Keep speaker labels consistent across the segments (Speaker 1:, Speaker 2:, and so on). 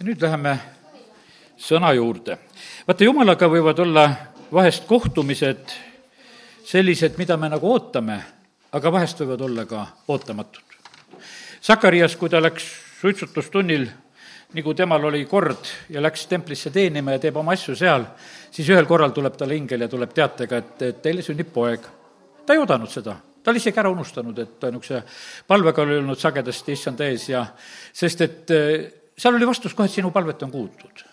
Speaker 1: ja nüüd läheme sõna juurde. vaata, jumalaga võivad olla vahest kohtumised sellised, mida me nagu ootame, aga vahest võivad olla ka ootamatud. Sakarias, kui ta läks suitsutustunnil, nagu temal oli kord ja läks templisse teenima ja teeb oma asju seal, siis ühel korral tuleb talle ingel ja tuleb teatega, et, et teile sünnib poeg. ta ei oodanud seda, ta oli isegi ära unustanud, et ta niisuguse palvega oli olnud sagedasti issand ees ja sest et seal oli vastus kohe, et sinu palvet on kuuldud.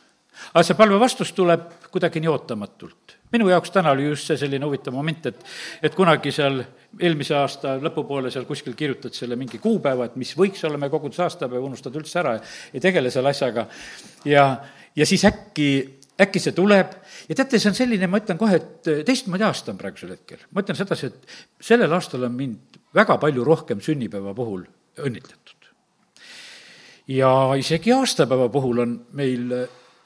Speaker 1: aga see palve vastus tuleb kuidagi nii ootamatult. minu jaoks täna oli just see selline huvitav moment, et, et kunagi seal eelmise aasta lõpupoole seal kuskil kirjutad selle mingi kuupäeva, et mis võiks olla meie koguduse aastapäev, unustad üldse ära ja ei tegele selle asjaga. ja, ja siis äkki, äkki see tuleb ja teate, see on selline, ma ütlen kohe, et teistmoodi aasta on praegusel hetkel. ma ütlen sedasi, et sellel aastal on mind väga palju rohkem sünnipäeva puhul õnnitletud ja isegi aastapäeva puhul on meil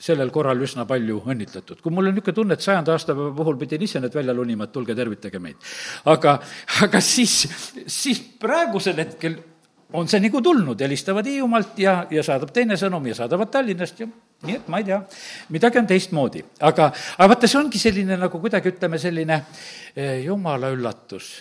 Speaker 1: sellel korral üsna palju õnnitletud. kui mul on niisugune tunne, et sajanda aastapäeva puhul pidin ise need välja lunima, et tulge tervitage meid. aga, aga siis, siis praegusel hetkel on see nagu tulnud, helistavad Hiiumaalt ja, ja saadab teine sõnum ja saadavad Tallinnast ja nii et ma ei tea, midagi on teistmoodi. aga, aga vaata, see ongi selline nagu kuidagi, ütleme, selline eh, jumala üllatus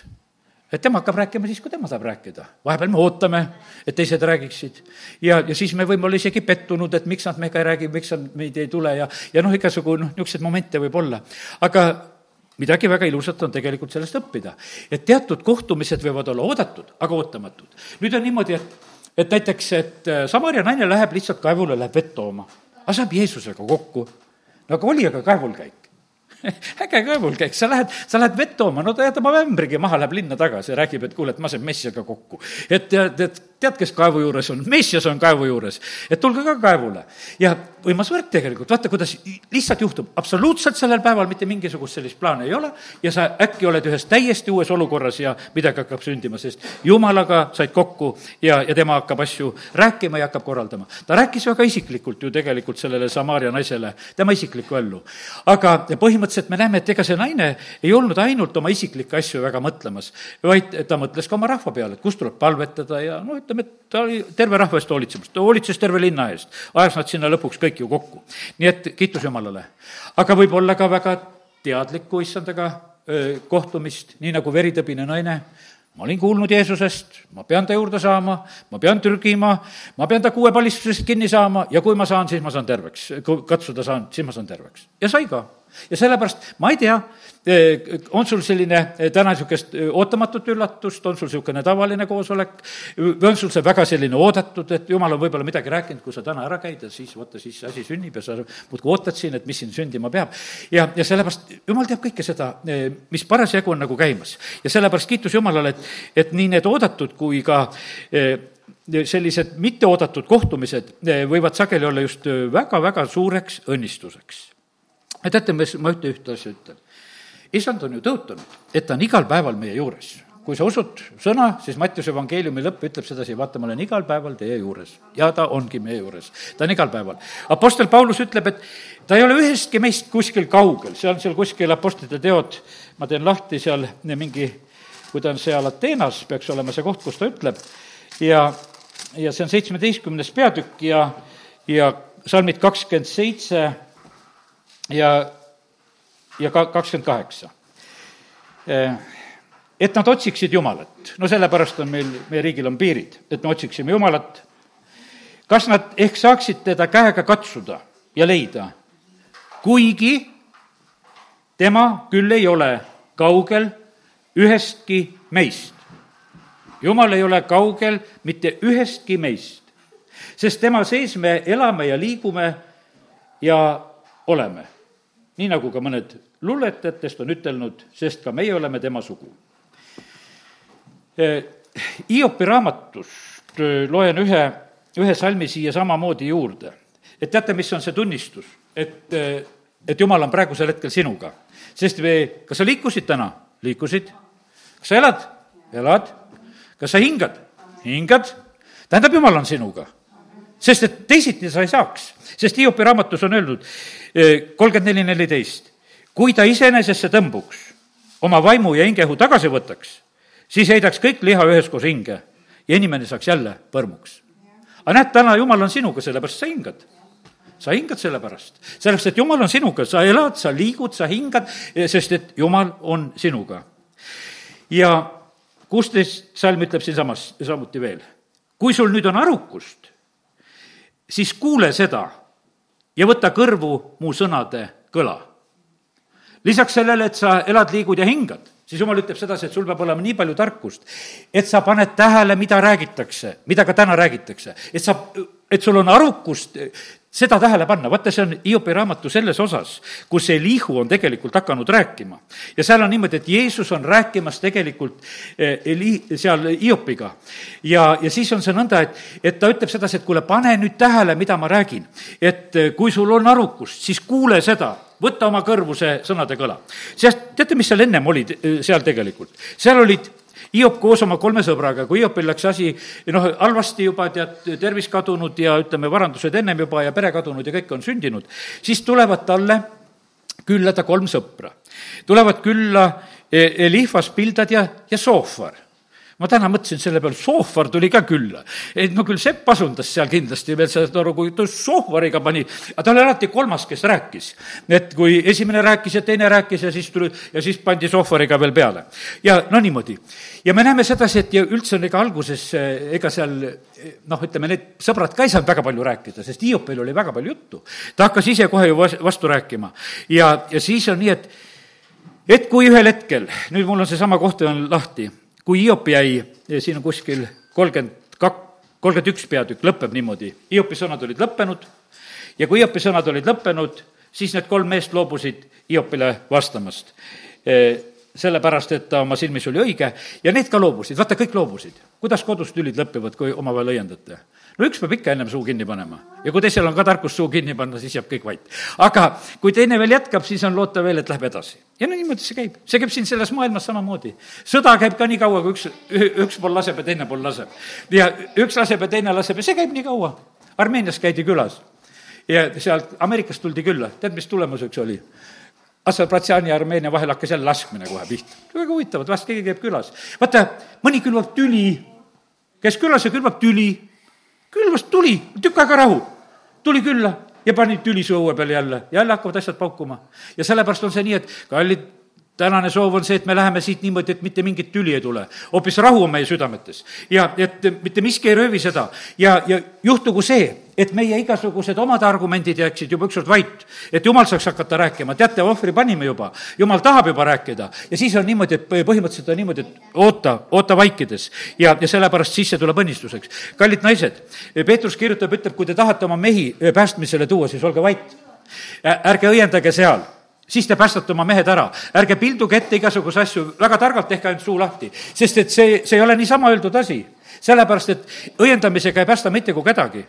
Speaker 1: et tema hakkab rääkima siis, kui tema tahab rääkida. vahepeal me ootame, et teised räägiksid. ja, ja siis me võime olla isegi pettunud, et miks nad meiega ei räägi, miks nad meid ei tule ja, ja noh, igasugu noh, niisuguseid momente võib olla. aga midagi väga ilusat on tegelikult sellest õppida. et teatud kohtumised võivad olla oodatud, aga ootamatud. nüüd on niimoodi, et, et näiteks, et äh, Samaria naine läheb lihtsalt kaevule, läheb vett tooma. aga saab Jeesusega kokku. no aga oli aga kaevulkäik äge kaevulkäik, sa lähed, sa lähed vett tooma, no ta jätab oma ämbrigi maha, läheb linna tagasi ja räägib, et kuule, et ma sain messiaga kokku. et tead, et tead, kes kaevu juures on? messias on kaevu juures. et tulge ka kaevule. ja võimas värk tegelikult, vaata, kuidas lihtsalt juhtub, absoluutselt sellel päeval mitte mingisugust sellist plaani ei ole ja sa äkki oled ühes täiesti uues olukorras ja midagi hakkab sündima, sest jumalaga said kokku ja, ja tema hakkab asju rääkima ja hakkab korraldama. ta rääkis väga isiklikult ju tegelikult sellele Samaaria naisele, tema isiklikku ellu. aga põhimõtteliselt me näeme, et ega see naine ei olnud ainult oma isiklikke asju väga mõtlemas, vaid ta mõtles ka oma rahva peale, et kust tuleb palvetada ja no ütleme, et ta oli terve rahva eest hoolitsemas, ta hoolitses terve linna eest, ajas nad sinna lõpuks kõik ju kokku. nii et kiitus Jumalale. aga võib olla ka väga teadlikku issandaga kohtumist, nii nagu veritõbine naine, ma olin kuulnud Jeesusest, ma pean ta juurde saama, ma pean trügima, ma pean ta kuuepalistusest kinni saama ja kui ma saan, siis ma saan terveks. kui katsuda saan, siis ma saan terveks. ja sai ka. ja sellepärast ma ei tea, on sul selline täna niisugust ootamatut üllatust, on sul niisugune tavaline koosolek või on sul see väga selline oodatud, et jumal on võib-olla midagi rääkinud, kui sa täna ära käid ja siis vaata, siis asi sünnib ja sa muudkui ootad siin, et mis siin sündima peab. ja, ja sellepärast jumal teab kõike seda, mis parasjagu on nagu käimas. ja sellepärast kiitus Jumalale, et, et nii need oodatud kui ka sellised mitteoodatud kohtumised võivad sageli olla just väga-väga suureks õnnistuseks. teate, ma ühte, ühte asja ütlen issand on ju tõotanud, et ta on igal päeval meie juures. kui sa usud sõna, siis Mattiuse evangeeliumi lõpp ütleb sedasi, vaata, ma olen igal päeval teie juures. ja ta ongi meie juures, ta on igal päeval. Apostel Paulus ütleb, et ta ei ole ühestki meist kuskil kaugel, see on seal kuskil Apostlite teod, ma teen lahti seal mingi, kui ta on seal Ateenas, peaks olema see koht, kus ta ütleb, ja, ja see on seitsmeteistkümnes peatükk ja, ja salmid kakskümmend seitse ja ja ka kakskümmend kaheksa. Et nad otsiksid Jumalat, no sellepärast on meil, meie riigil on piirid, et me otsiksime Jumalat. kas nad ehk saaksid teda käega katsuda ja leida, kuigi tema küll ei ole kaugel ühestki meist. jumal ei ole kaugel mitte ühestki meist, sest tema sees me elame ja liigume ja oleme. Nii nagu ka mõned luuletajatest on ütelnud, sest ka meie oleme tema sugu. Hiopi raamatust loen ühe, ühe salmi siia samamoodi juurde. et teate, mis on see tunnistus, et, et jumal on praegusel hetkel sinuga. sest me, kas sa liikusid täna? liikusid. kas sa elad? elad. kas sa hingad? hingad. tähendab, jumal on sinuga. Sest et teisiti sa ei saaks, sest Hiopi raamatus on öeldud kolmkümmend neli, neliteist kui ta iseenesesse tõmbuks, oma vaimu ja hingeõhu tagasi võtaks, siis heidaks kõik liha üheskoos hinge ja inimene saaks jälle põrmuks. aga näed, täna jumal on sinuga, sellepärast sa hingad. sa hingad selle pärast. sellepärast, et Jumal on sinuga, sa elad, sa liigud, sa hingad, sest et Jumal on sinuga. ja kuusteist salm ütleb siinsamas samuti veel. kui sul nüüd on arukust, siis kuule seda ja võta kõrvu mu sõnade kõla. lisaks sellele, et sa elad, liigud ja hingad siis jumal ütleb sedasi, et sul peab olema nii palju tarkust, et sa paned tähele, mida räägitakse, mida ka täna räägitakse, et sa, et sul on arukust seda tähele panna, vaata, see on Hiopi raamatu selles osas, kus Elihu on tegelikult hakanud rääkima. ja seal on niimoodi, et Jeesus on rääkimas tegelikult eh, Eli-, seal Hiopiga. ja, ja siis on see nõnda, et, et ta ütleb sedasi, et kuule, pane nüüd tähele, mida ma räägin. et eh, kui sul on arukust, siis kuule seda võta oma kõrvu see sõnade kõla. sest teate, mis seal ennem oli seal tegelikult? seal olid Hiop koos oma kolme sõbraga, kui Hiopil läks asi noh, halvasti juba, tead, tervis kadunud ja ütleme, varandused ennem juba ja pere kadunud ja kõik on sündinud, siis tulevad talle külla ta kolm sõpra. tulevad külla e-, Elihvas, Pildad ja, ja Soofar ma täna mõtlesin selle peale, Sohvar tuli ka külla. et no küll Sepp asundas seal kindlasti veel, saad aru, kui ta Sohvariga pani, aga ta oli alati kolmas, kes rääkis. et kui esimene rääkis ja teine rääkis ja siis tuli, ja siis pandi Sohvariga veel peale. ja no niimoodi. ja me näeme sedasi, et ja üldse on ega alguses, ega seal noh, ütleme, need sõbrad ka ei saanud väga palju rääkida, sest Hiopil oli väga palju juttu. ta hakkas ise kohe ju vastu rääkima. ja, ja siis on nii, et et kui ühel hetkel, nüüd mul on seesama koht on lahti, kui Hiop jäi, siin on kuskil kolmkümmend kak-, kolmkümmend üks peatükk lõpeb niimoodi, Hiopi sõnad olid lõppenud ja kui Hiopi sõnad olid lõppenud, siis need kolm meest loobusid Hiopile vastamast. E, sellepärast, et ta oma silmis oli õige ja need ka loobusid, vaata, kõik loobusid. kuidas kodus tülid lõpevad, kui omavahel õiendate? No üks peab ikka ennem suu kinni panema ja kui teisel on ka tarkus suu kinni panna, siis jääb kõik vait. aga kui teine veel jätkab, siis on loota veel, et läheb edasi. ja no niimoodi see käib, see käib siin selles maailmas samamoodi. sõda käib ka nii kaua, kui üks, üks pool laseb ja teine pool laseb. ja üks laseb ja teine laseb ja see käib nii kaua. Armeenias käidi külas ja sealt Ameerikast tuldi külla, tead, mis tulemuseks oli? Aserbaidžaani ja Armeenia vahel hakkas jälle laskmine kohe pihta. väga huvitav, et vahest keegi käib külas. vaata, mõni külvab tüli, käis külas ja külvab tüli külvas tuli, tükk aega rahu, tuli külla ja pani tüli su õue peale jälle, jälle hakkavad asjad paukuma. ja sellepärast on see nii, et kallid tänane soov on see, et me läheme siit niimoodi, et mitte mingit tüli ei tule. hoopis rahu on meie südametes. ja et mitte miski ei röövi seda ja, ja juhtugu see, et meie igasugused omad argumendid jääksid juba ükskord vait. et jumal saaks hakata rääkima, teate, ohvri panime juba, jumal tahab juba rääkida. ja siis on niimoodi, et põhimõtteliselt on niimoodi, et oota, oota vaikides. ja, ja sellepärast siis see tuleb õnnistuseks. kallid naised, Peetrus kirjutab, ütleb, kui te tahate oma mehi päästmisele tuua, siis olge vait. ärge õiendage seal siis te päästate oma mehed ära. ärge pilduge ette igasuguseid asju, väga targalt tehke ainult suu lahti, sest et see, see ei ole niisama öeldud asi. sellepärast, et õiendamisega ei päästa mitte kui kedagi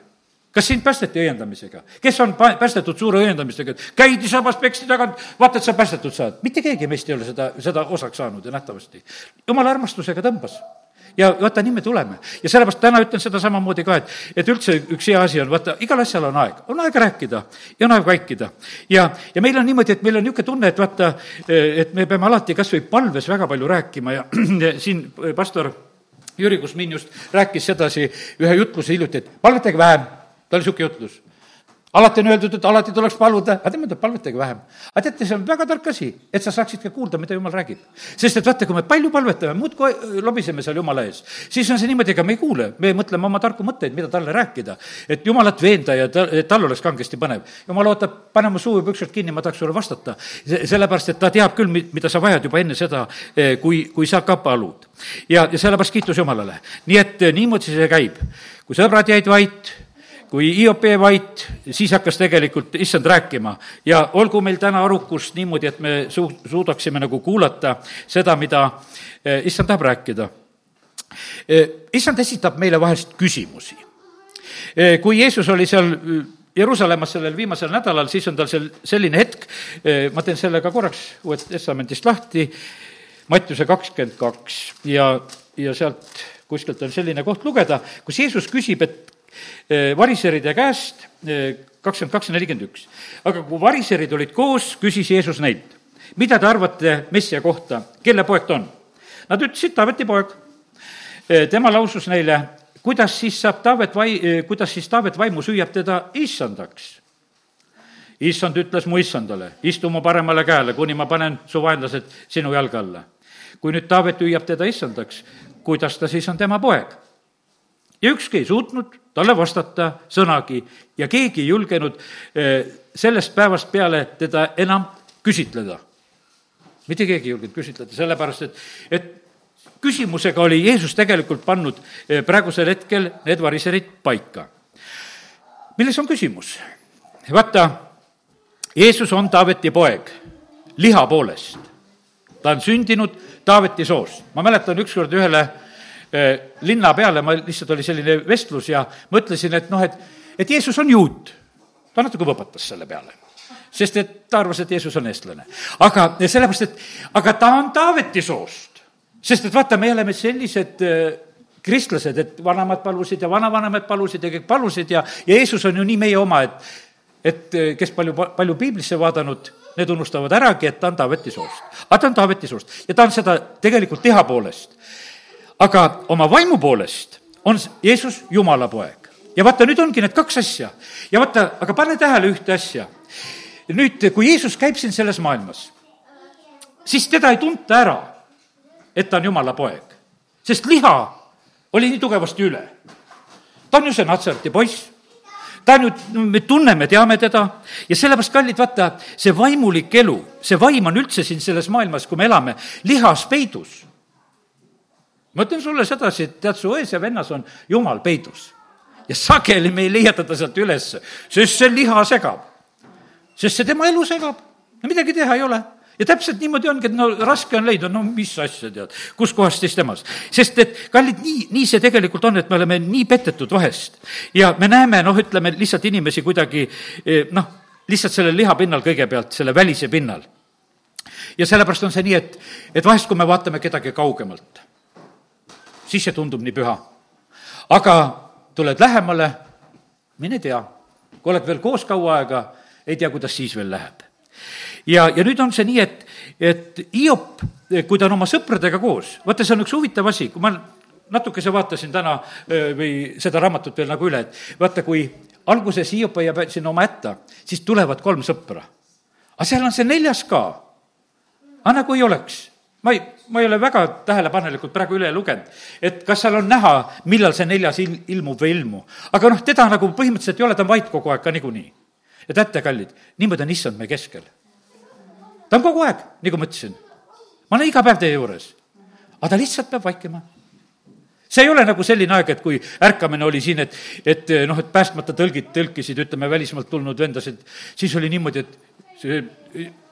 Speaker 1: kas sind päästeti õiendamisega? kes on pa-, päästetud suure õiendamisega, et käidi sabas, peksti tagant, vaata, et sa päästetud saad. mitte keegi meist ei ole seda, seda osaks saanud ja nähtavasti. jumala armastusega tõmbas ja vaata, nii me tuleme. ja sellepärast täna ütlen seda samamoodi ka, et, et üldse üks hea asi on, vaata, igal asjal on aeg, on aeg rääkida ja on aeg vaikida. ja, ja meil on niimoodi, et meil on niisugune tunne, et vaata, et me peame alati kas või palves väga palju rääkima ja siin pastor Jüri Kusmin just rääkis sedasi ühe jutluse hiljuti, et palvetage vähem, ta oli niisugune jutlus alati on öeldud, et alati tuleks paluda, aga tema ütleb, palvetage vähem. aga teate, see on väga tark asi, et sa saaksid ka kuulda, mida jumal räägib. sest et vaata, kui me palju palvetame, muudkui lobiseme seal jumala ees, siis on see niimoodi, ega me ei kuule, me mõtleme oma tarku mõtteid, mida talle rääkida. et jumalat veenda ja ta, et tal oleks kangesti põnev. jumal ootab, pane mu suu juba ükskord kinni, ma tahaks sulle vastata. sellepärast, et ta teab küll, mida sa vajad juba enne seda, eh, kui, kui sa ka palud. ja, ja sellepärast kiitus Jumalale. nii et eh, niimoodi see käib. kui sõbrad jäid vait, kui Hiop jäi vait, siis hakkas tegelikult issand rääkima ja olgu meil täna arukust niimoodi, et me su-, suudaksime nagu kuulata seda, mida eh, issand tahab rääkida. Eh, issand esitab meile vahest küsimusi. Eh, kui Jeesus oli seal Jeruusalemmas sellel viimasel nädalal, siis on tal seal selline hetk, ma teen selle ka korraks Uuest Testamendist lahti, Mattiuse kakskümmend kaks ja, ja sealt kuskilt on selline koht lugeda, kus Jeesus küsib, et variseride käest, eh, kakskümmend kaks ja nelikümmend üks. aga kui variserid olid koos, küsis Jeesus neilt, mida te arvate Messia kohta, kelle poeg ta on? Nad ütlesid, Taaveti poeg. Eh, tema lausus neile, kuidas siis saab Taavet vai-, kuidas siis Taavet vaimus hüüab teda issandaks? issand ütles mu issandale, istu mu paremale käele, kuni ma panen su vaenlased sinu jalge alla. kui nüüd Taavet hüüab teda issandaks, kuidas ta siis on tema poeg? Ja ükski ei suutnud talle vastata sõnagi ja keegi ei julgenud eh, sellest päevast peale teda enam küsitleda. mitte keegi ei julgenud küsitleda, sellepärast et, et küsimusega oli Jeesus tegelikult pannud eh, praegusel hetkel need variserid paika. milles on küsimus? vaata, Jeesus on Taaveti poeg liha poolest. ta on sündinud Taaveti soost. ma mäletan ükskord ühele linna peale, ma lihtsalt oli selline vestlus ja mõtlesin, et noh, et, et Jeesus on juut. ta natuke võpatas selle peale sest et ta arvas, et Jeesus on eestlane. aga sellepärast, et aga ta on Taaveti soost sest et vaata, me oleme sellised äh, kristlased, et vanemad palusid ja vanavanemad palusid ja kõik palusid ja, ja Jeesus on ju nii meie oma, et et äh, kes palju, palju piiblisse vaadanud, need unustavad äragi, et ta on Taaveti soost. aga ta on Taaveti soost ja ta on seda tegelikult keha poolest. Aga oma vaimu poolest on Jeesus Jumala poeg. ja vaata, nüüd ongi need kaks asja. ja vaata, aga pane tähele ühte asja. nüüd, kui Jeesus käib siin selles maailmas, siis teda ei tunta ära et ta on jumala poeg. sest liha oli nii tugevasti üle. ta on ju see Natsareti poiss, ta on ju, me tunneme, teame teda ja sellepärast, kallid, vaata, see vaimulik elu, see vaim on üldse siin selles maailmas, kui me elame, lihas peidus. Ma ütlen sulle sedasi, et tead, su ões ja vennas on jumal peidus. ja sageli me ei leia teda sealt ülesse, sest see liha segab. sest see tema elu segab, no midagi teha ei ole ja täpselt niimoodi ongi, et no raske on leida, no mis asja tead, kuskohast siis temast. sest et kallid, nii, nii see tegelikult on, et me oleme nii petetud vahest. ja me näeme, noh, ütleme lihtsalt inimesi kuidagi eh, noh, lihtsalt sellel lihapinnal kõigepealt, selle välise pinnal. ja sellepärast on see nii, et, et vahest, kui me vaatame kedagi kaugemalt, siis see tundub nii püha. aga tuled lähemale, mine tea, kui oled veel koos kaua aega, ei tea, kuidas siis veel läheb ja, ja nüüd on see nii, et, et Hiop, kui ta on oma sõpradega koos, vaata, see on üks huvitav asi, kui ma natukese vaatasin täna või seda raamatut veel nagu üle, et vaata, kui alguses Hiop jääb sinna oma hätta, siis tulevad kolm sõpra. aga seal on see neljas ka. aga nagu ei oleks. Ma ei, ma ei ole väga tähelepanelikult praegu üle lugenud, et kas seal on näha, millal see neljas il-, ilmub või ei ilmu. aga noh, teda nagu põhimõtteliselt ei ole, ta on vait kogu aeg ka niikuinii. ja teate, kallid, niimoodi on issand meie keskel ta on kogu aeg, nagu ma ütlesin. ma olen iga päev teie juures. aga ta lihtsalt peab vaikima. see ei ole nagu selline aeg, et kui ärkamine oli siin, et, et noh, et päästmata tõlgid tõlkisid, ütleme, välismaalt tulnud vendasid, siis oli niimoodi, et see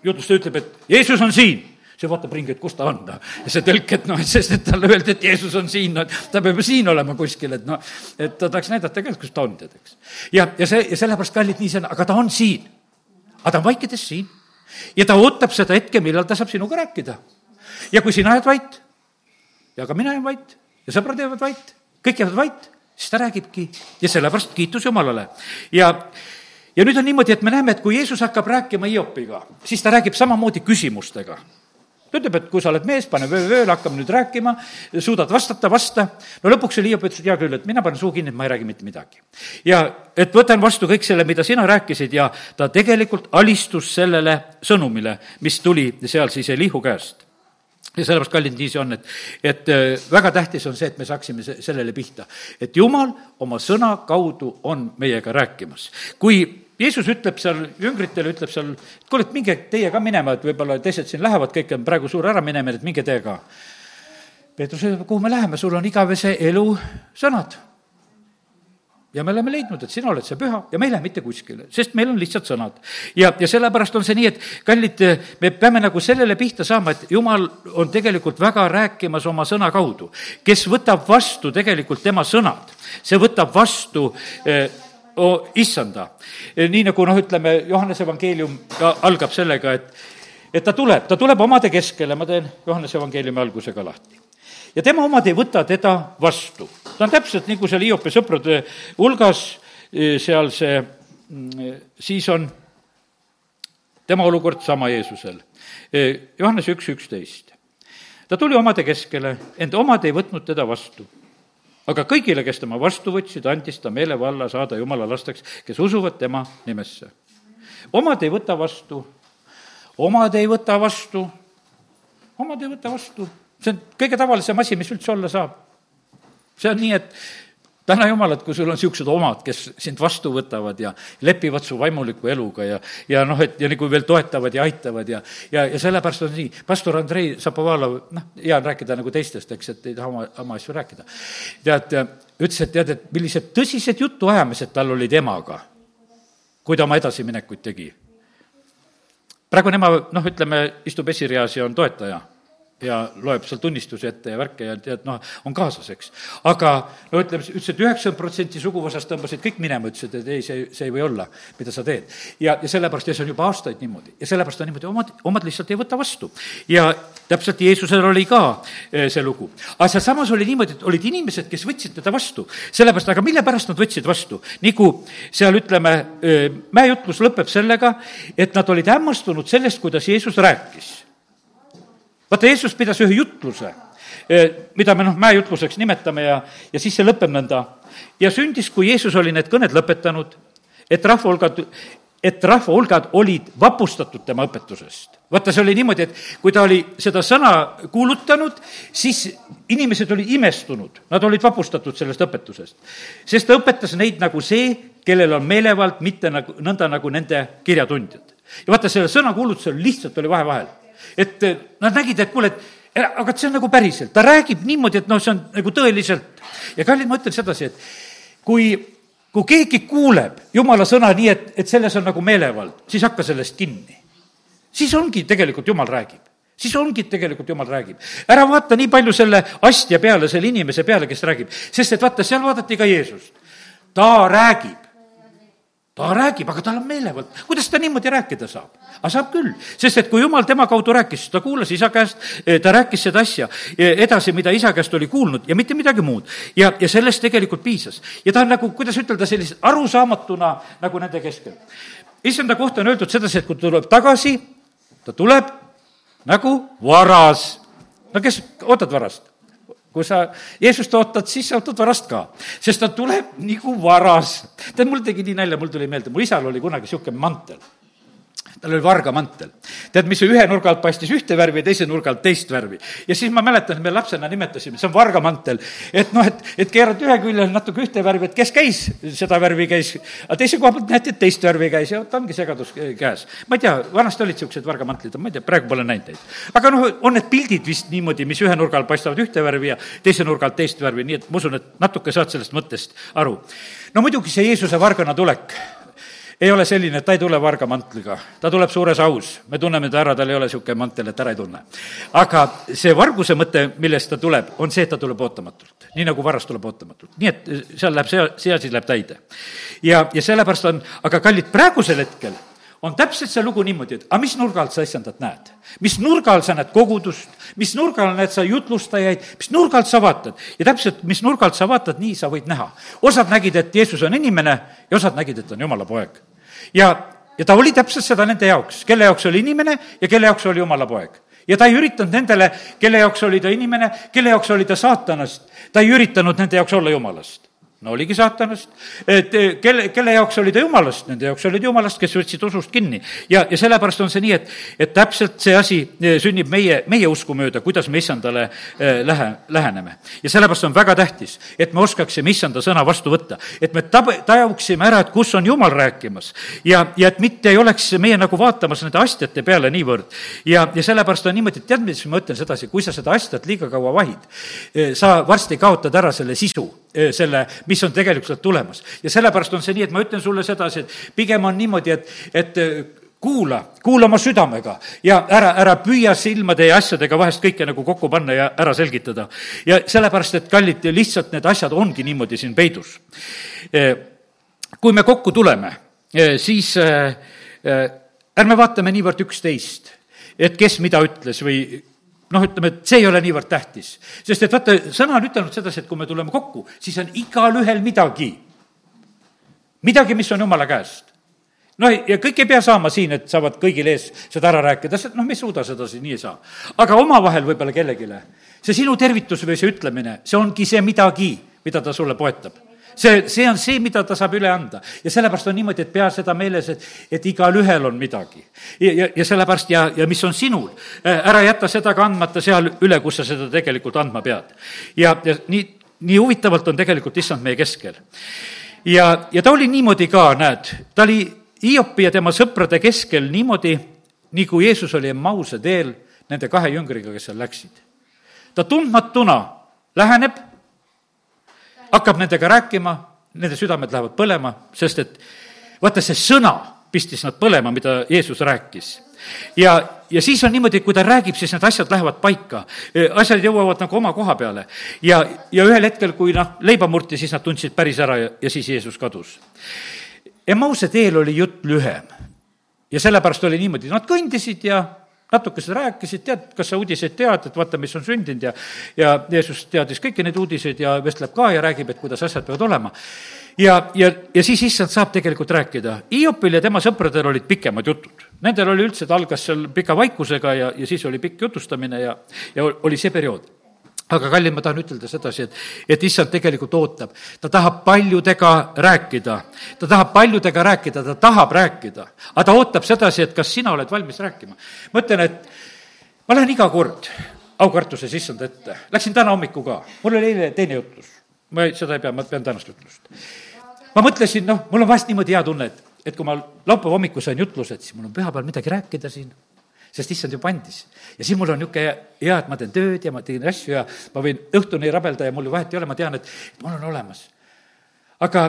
Speaker 1: jutlustaja ütleb, et Jeesus on siin see vaatab ringi, et kus ta on, noh. ja see tõlk, et noh, et sest, et talle öeldi, et Jeesus on siin, no ta peab ju siin olema kuskil, et noh, et ta tahaks näidata ka, et kus ta on, tead, eks. ja, ja see, ja sellepärast, kallid, nii see on, aga ta on siin. aga ta on vaikides siin ja ta ootab seda hetke, millal ta saab sinuga rääkida. ja kui sina jääd vait ja ka mina jään vait ja sõbrad jäävad vait, kõik jäävad vait, siis ta räägibki ja sellepärast kiitus Jumalale. ja, ja nüüd on niimoodi, et me näeme, et kui Jeesus hakkab rääkima Hiopiga, siis ta räägib samamoodi küsimustega ta ütleb, et kui sa oled mees, pane vöö vööle, hakkame nüüd rääkima, suudad vastata, vasta. no lõpuks oli Hiop ütles, et hea küll, et mina panen suu kinni, et ma ei räägi mitte midagi. ja et võtan vastu kõik selle, mida sina rääkisid ja ta tegelikult alistus sellele sõnumile, mis tuli seal siis Elihu käest ja sellepärast, kallid, nii see on, et, et äh, väga tähtis on see, et me saaksime sellele pihta. et Jumal oma sõna kaudu on meiega rääkimas. kui Jeesus ütleb seal jüngritele, ütleb seal, et kuule, et minge teie ka minema, et võib-olla teised siin lähevad, kõik on praegu suur äraminemine, et minge teie ka. Peetrus ütleb, kuhu me läheme, sul on igavese elu sõnad. ja me oleme leidnud, et sina oled see püha ja me ei lähe mitte kuskile, sest meil on lihtsalt sõnad. ja, ja sellepärast on see nii, et kallid, me peame nagu sellele pihta saama, et jumal on tegelikult väga rääkimas oma sõna kaudu, kes võtab vastu tegelikult tema sõnad, see võtab vastu eh, issanda. nii nagu noh, ütleme, Johannese evangeelium algab sellega, et, et ta tuleb, ta tuleb omade keskele, ma teen Johannese evangeeliumi alguse ka lahti. ja tema omad ei võta teda vastu. ta on täpselt nagu seal Hiopi sõprade hulgas, e, seal see, mm, siis on tema olukord sama Jeesusel. E, Johannese üks üksteist. ta tuli omade keskele, ent omad ei võtnud teda vastu aga kõigile, kes tema vastu võtsid, andis ta meelevalla saada jumala lasteks, kes usuvad tema nimesse. omad ei võta vastu, omad ei võta vastu, omad ei võta vastu, see on kõige tavalisem asi, mis üldse olla saab. see on nii, et täna Jumalat, kui sul on niisugused omad, kes sind vastu võtavad ja lepivad su vaimuliku eluga ja, ja noh, et ja nagu veel toetavad ja aitavad ja, ja, ja sellepärast on nii, pastor Andrei Zapovalov, noh, hea on rääkida nagu teistest, eks, et ei taha oma, oma asju rääkida. tead, ütles, et tead, et millised tõsised jutuajamised tal olid emaga, kui ta oma edasiminekuid tegi. praegu ema, noh, ütleme, istub esireas ja on toetaja ja loeb seal tunnistusi ette ja värke ja tead, noh, on kaasas, eks. aga no ütleme, ütles, et üheksakümmend protsenti suguvõsast tõmbasid kõik minema, ütlesid, et ei, see, see ei või olla, mida sa teed. ja, ja sellepärast, ja see on juba aastaid niimoodi, ja sellepärast on niimoodi, omad, omad lihtsalt ei võta vastu. ja täpselt Jeesusel oli ka eh, see lugu. aga sealsamas oli niimoodi, et olid inimesed, kes võtsid teda vastu. sellepärast, aga mille pärast nad võtsid vastu? nagu seal ütleme, eh, mäejutlus lõpeb sellega, et nad olid hämmastunud sellest, kuidas Jeesus rääkis vaata, Jeesus pidas ühe jutluse, eh, mida me noh, mäejutluseks nimetame ja, ja siis see lõpeb nõnda. ja sündis, kui Jeesus oli need kõned lõpetanud, et rahvahulgad, et rahvahulgad olid vapustatud tema õpetusest. vaata, see oli niimoodi, et kui ta oli seda sõna kuulutanud, siis inimesed olid imestunud, nad olid vapustatud sellest õpetusest. sest ta õpetas neid nagu see, kellel on meelevald, mitte nagu, nõnda nagu nende kirjatundjad. ja vaata, selle sõna kuulutusel lihtsalt oli vahe vahel et nad nägid, et kuule, et aga see on nagu päriselt, ta räägib niimoodi, et noh, see on nagu tõeliselt. ja kallid, ma ütlen sedasi, et kui, kui keegi kuuleb jumala sõna nii, et, et selles on nagu meelevald, siis hakka sellest kinni. siis ongi tegelikult jumal räägib siis ongi, tegelikult jumal räägib. ära vaata nii palju selle astja peale, selle inimese peale, kes räägib, sest et vaata, seal vaadati ka Jeesust. ta räägib ta räägib, aga tal on meelevald. kuidas ta niimoodi rääkida saab? aga saab küll, sest et kui jumal tema kaudu rääkis, ta kuulas isa käest, eh, ta rääkis seda asja eh, edasi, mida isa käest oli kuulnud ja mitte midagi muud. ja, ja sellest tegelikult piisas. ja ta on nagu, kuidas ütelda, sellise arusaamatuna nagu nende keskel. issanda kohta on öeldud sedasi, et kui ta tuleb tagasi, ta tuleb nagu varas. no kes, ootad varast? Kui sa Jeesust ootad, siis sa ootad varast ka, sest ta tuleb nagu varas. tead, mul tegi nii nalja, mul tuli meelde, mu isal oli kunagi niisugune mantel tal oli vargamantel. tead, mis ühe nurga alt paistis ühte värvi ja teise nurga alt teist värvi. ja siis ma mäletan, et me lapsena nimetasime, see on vargamantel. et noh, et, et keerad ühe külje natuke ühte värvi, et kes käis, seda värvi käis, aga teise koha pealt näeti, et teist värvi käis ja vot ongi segadus käes. ma ei tea, vanasti olid niisugused vargamantlid, ma ei tea, praegu pole näinud neid. aga noh, on need pildid vist niimoodi, mis ühe nurga alt paistavad ühte värvi ja teise nurga alt teist värvi, nii et ma usun, et natuke saad sellest mõttest aru. no muidugi see Jeesuse vargana tulek ei ole selline, ta ei tule varga mantliga, ta tuleb suures aus, me tunneme ta ära, tal ei ole niisugune mantel, et ära ei tunne. aga see varguse mõte, millest ta tuleb, on see, et ta tuleb ootamatult, nii nagu varas tuleb ootamatult, nii et seal läheb see, see asi läheb täide. ja, ja sellepärast on, aga kallid, praegusel hetkel on täpselt see lugu niimoodi, et aga mis nurga alt sa issandat näed? mis nurga all sa näed kogudust, mis nurga all näed sa jutlustajaid, mis nurga alt sa vaatad? ja täpselt, mis nurga alt sa vaatad, nii sa võid näha. osad nägid, et Jeesus on inimene ja osad nägid, et on jumala poeg ja, ja ta oli täpselt seda nende jaoks, kelle jaoks oli inimene ja kelle jaoks oli jumala poeg. Ja ta ei üritanud nendele, kelle jaoks oli ta inimene, kelle jaoks oli ta saatanast, ta ei üritanud nende jaoks olla jumalast no oligi saatanast, et eh, kelle, kelle jaoks oli ta jumalast, nende jaoks oli ta jumalast, kes võtsid usust kinni. ja, ja sellepärast on see nii, et, et täpselt see asi eh, sünnib meie, meie usku mööda, kuidas me issandale eh, lähe, läheneme. ja sellepärast on väga tähtis, et me oskaksime issanda sõna vastu võtta, et me tab-, tajuksime ära, et kus on jumal rääkimas. ja, ja et mitte ei oleks meie nagu vaatamas nende astjate peale niivõrd. ja, ja sellepärast on niimoodi, et tead, mis ma ütlen sedasi, kui sa seda astjat liiga kaua vahid, sa varsti kaotad ära selle sisu selle, mis on tegelikult tulemas. ja sellepärast on see nii, et ma ütlen sulle sedasi, et pigem on niimoodi, et, et kuula, kuula oma südamega ja ära, ära püüa silmade ja asjadega vahest kõike nagu kokku panna ja ära selgitada. ja sellepärast, et kallid, lihtsalt need asjad ongi niimoodi siin peidus. kui me kokku tuleme, siis ärme vaatame niivõrd üksteist, et kes mida ütles või noh, ütleme, et see ei ole niivõrd tähtis. sest et vaata, sõna on ütelnud sedasi, et kui me tuleme kokku, siis on igalühel midagi. midagi, mis on jumala käest. noh, ja kõik ei pea saama siin, et saavad kõigil ees seda ära rääkida, sest noh, me ei suuda seda siin, nii ei saa. aga omavahel võib-olla kellelegi. see sinu tervitus või see ütlemine, see ongi see midagi, mida ta sulle poetab see, see on see, mida ta saab üle anda. ja sellepärast on niimoodi, et pea seda meeles, et, et igalühel on midagi. ja, ja, ja sellepärast ja, ja mis on sinul, ära jäta seda ka andmata seal üle, kus sa seda tegelikult andma pead. ja, ja nii, nii huvitavalt on tegelikult issand meie keskel. ja, ja ta oli niimoodi ka, näed, ta oli Hiopi ja tema sõprade keskel niimoodi, nii kui Jeesus oli Emmause teel nende kahe jüngriga, kes seal läksid. ta tundmatuna läheneb hakkab nendega rääkima, nende südamed lähevad põlema, sest et vaata, see sõna pistis nad põlema, mida Jeesus rääkis. ja, ja siis on niimoodi, et kui ta räägib, siis need asjad lähevad paika. asjad jõuavad nagu oma koha peale. ja, ja ühel hetkel, kui noh, leiba murti, siis nad tundsid päris ära ja, ja siis Jeesus kadus. Emmause teel oli jutt lühem. ja sellepärast oli niimoodi, nad kõndisid ja natuke seda rääkisid, tead, kas sa uudiseid tead, et vaata, mis on sündinud ja ja Jeesus teadis kõiki neid uudiseid ja vestleb ka ja räägib, et kuidas asjad peavad olema. ja, ja, ja siis issand saab tegelikult rääkida. Hiopil ja tema sõpradel olid pikemad jutud. Nendel oli üldse, ta algas seal pika vaikusega ja, ja siis oli pikk jutustamine ja, ja oli see periood aga kallid, ma tahan ütelda sedasi, et, et issand tegelikult ootab, ta tahab paljudega rääkida, ta tahab paljudega rääkida, ta tahab rääkida, aga ta ootab sedasi, et kas sina oled valmis rääkima. ma ütlen, et ma lähen iga kord aukartuses issand ette, läksin täna hommikul ka, mul oli eile teine jutlus, ma ei, seda ei pea, ma pean tänast jutlust. ma mõtlesin, noh, mul on vahest niimoodi hea tunne, et, et kui ma laupäeva hommikul sain jutlused, siis mul on pühapäeval midagi rääkida siin sest issand juba andis. ja siis mul on niisugune hea, et ma teen tööd ja ma teen asju ja ma võin õhtuni rabelda ja mul vahet ei ole, ma tean, et mul on olemas. aga,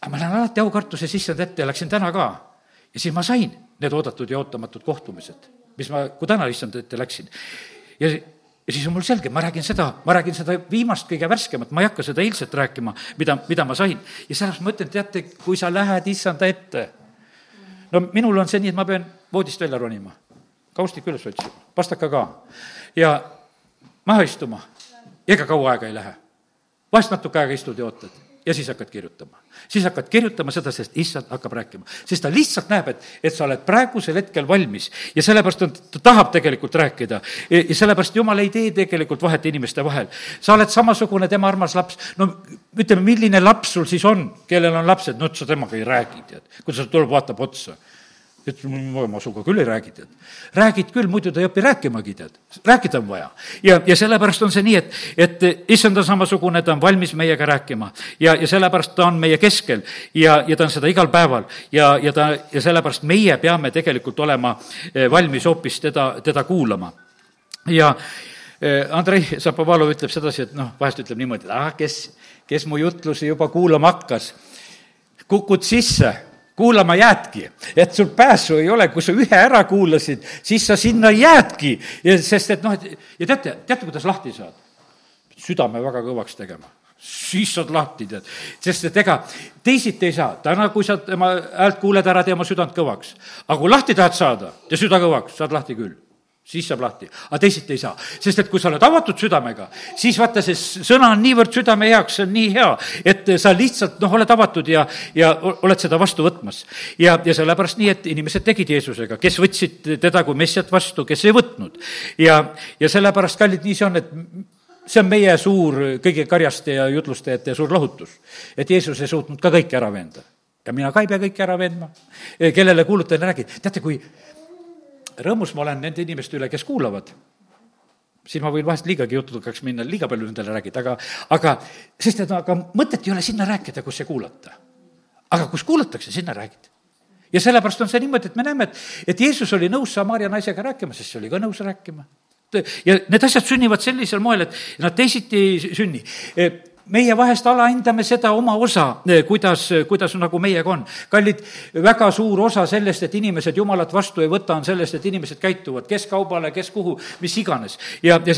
Speaker 1: aga ma lähen alati aukartuses issand ette ja läksin täna ka. ja siis ma sain need oodatud ja ootamatud kohtumised, mis ma, kui täna issand ette läksin. ja ja siis on mul selge, ma räägin seda, ma räägin seda viimast kõige värskemat, ma ei hakka seda eilset rääkima, mida, mida ma sain. ja sellepärast ma ütlen, teate, kui sa lähed issanda ette, no minul on see nii, et ma pean voodist välja ronima kaustik üles otsima, pastaka ka ja maha istuma. ega kaua aega ei lähe. vahest natuke aega istud ja ootad ja siis hakkad kirjutama. siis hakkad kirjutama seda, sest issand hakkab rääkima. sest ta lihtsalt näeb, et, et sa oled praegusel hetkel valmis ja sellepärast on, ta tahab tegelikult rääkida. ja sellepärast jumal ei tee tegelikult vahet inimeste vahel. sa oled samasugune tema armas laps, no ütleme, milline laps sul siis on, kellel on lapsed, no sa temaga ei räägi, tead. kui ta tuleb, vaatab otsa et ma sinuga küll ei räägi, tead. räägid küll, muidu ta ei õpi rääkimagi, tead. rääkida on vaja. ja, ja sellepärast on see nii, et, et issand on samasugune, ta on valmis meiega rääkima. ja, ja sellepärast ta on meie keskel ja, ja ta on seda igal päeval. ja, ja ta, ja sellepärast meie peame tegelikult olema eh, valmis hoopis teda, teda kuulama. ja eh, Andrei Zapovalov ütleb sedasi, et noh, vahest ütleb niimoodi, et ah, kes, kes mu jutlusi juba kuulama hakkas, kukud sisse kuulama jäädki, et sul pääsu ei ole, kui sa ühe ära kuulasid, siis sa sinna jäädki, sest et noh, et ja teate, teate, kuidas lahti saad? südame väga kõvaks tegema siis saad lahti, tead. sest et ega teisiti ei saa, täna, kui sa tema häält kuuled, ära tee oma südant kõvaks. aga kui lahti tahad saada ja süda kõvaks, saad lahti küll siis saab lahti, aga teisiti ei saa. sest et kui sa oled avatud südamega, siis vaata, see sõna on niivõrd südame heaks, see on nii hea, et sa lihtsalt noh, oled avatud ja, ja oled seda vastu võtmas. ja, ja sellepärast nii, et inimesed tegid Jeesusega, kes võtsid teda kui messiat vastu, kes ei võtnud. ja, ja sellepärast, kallid, nii see on, et see on meie suur kõigi karjaste ja jutlustajate suur lohutus, et Jeesus ei suutnud ka kõike ära veenda ja mina ka ei pea kõike ära veendma. kellele kuulutan ja räägin, teate, kui rõõmus ma olen nende inimeste üle, kes kuulavad siis ma võin vahest liigagi jutukaks minna, liiga palju nendele räägida, aga, aga sest et aga mõtet ei ole sinna rääkida, kus ei kuulata. aga kus kuulatakse, sinna räägid. ja sellepärast on see niimoodi, et me näeme, et, et Jeesus oli nõus Samaria naisega rääkima, sest see oli ka nõus rääkima. ja need asjad sünnivad sellisel moel, et nad teisiti ei sünni meie vahest alahindame seda oma osa, kuidas, kuidas nagu meiega on. kallid, väga suur osa sellest, et inimesed Jumalat vastu ei võta, on sellest, et inimesed käituvad, kes kaubale, kes kuhu, mis iganes. ja, ja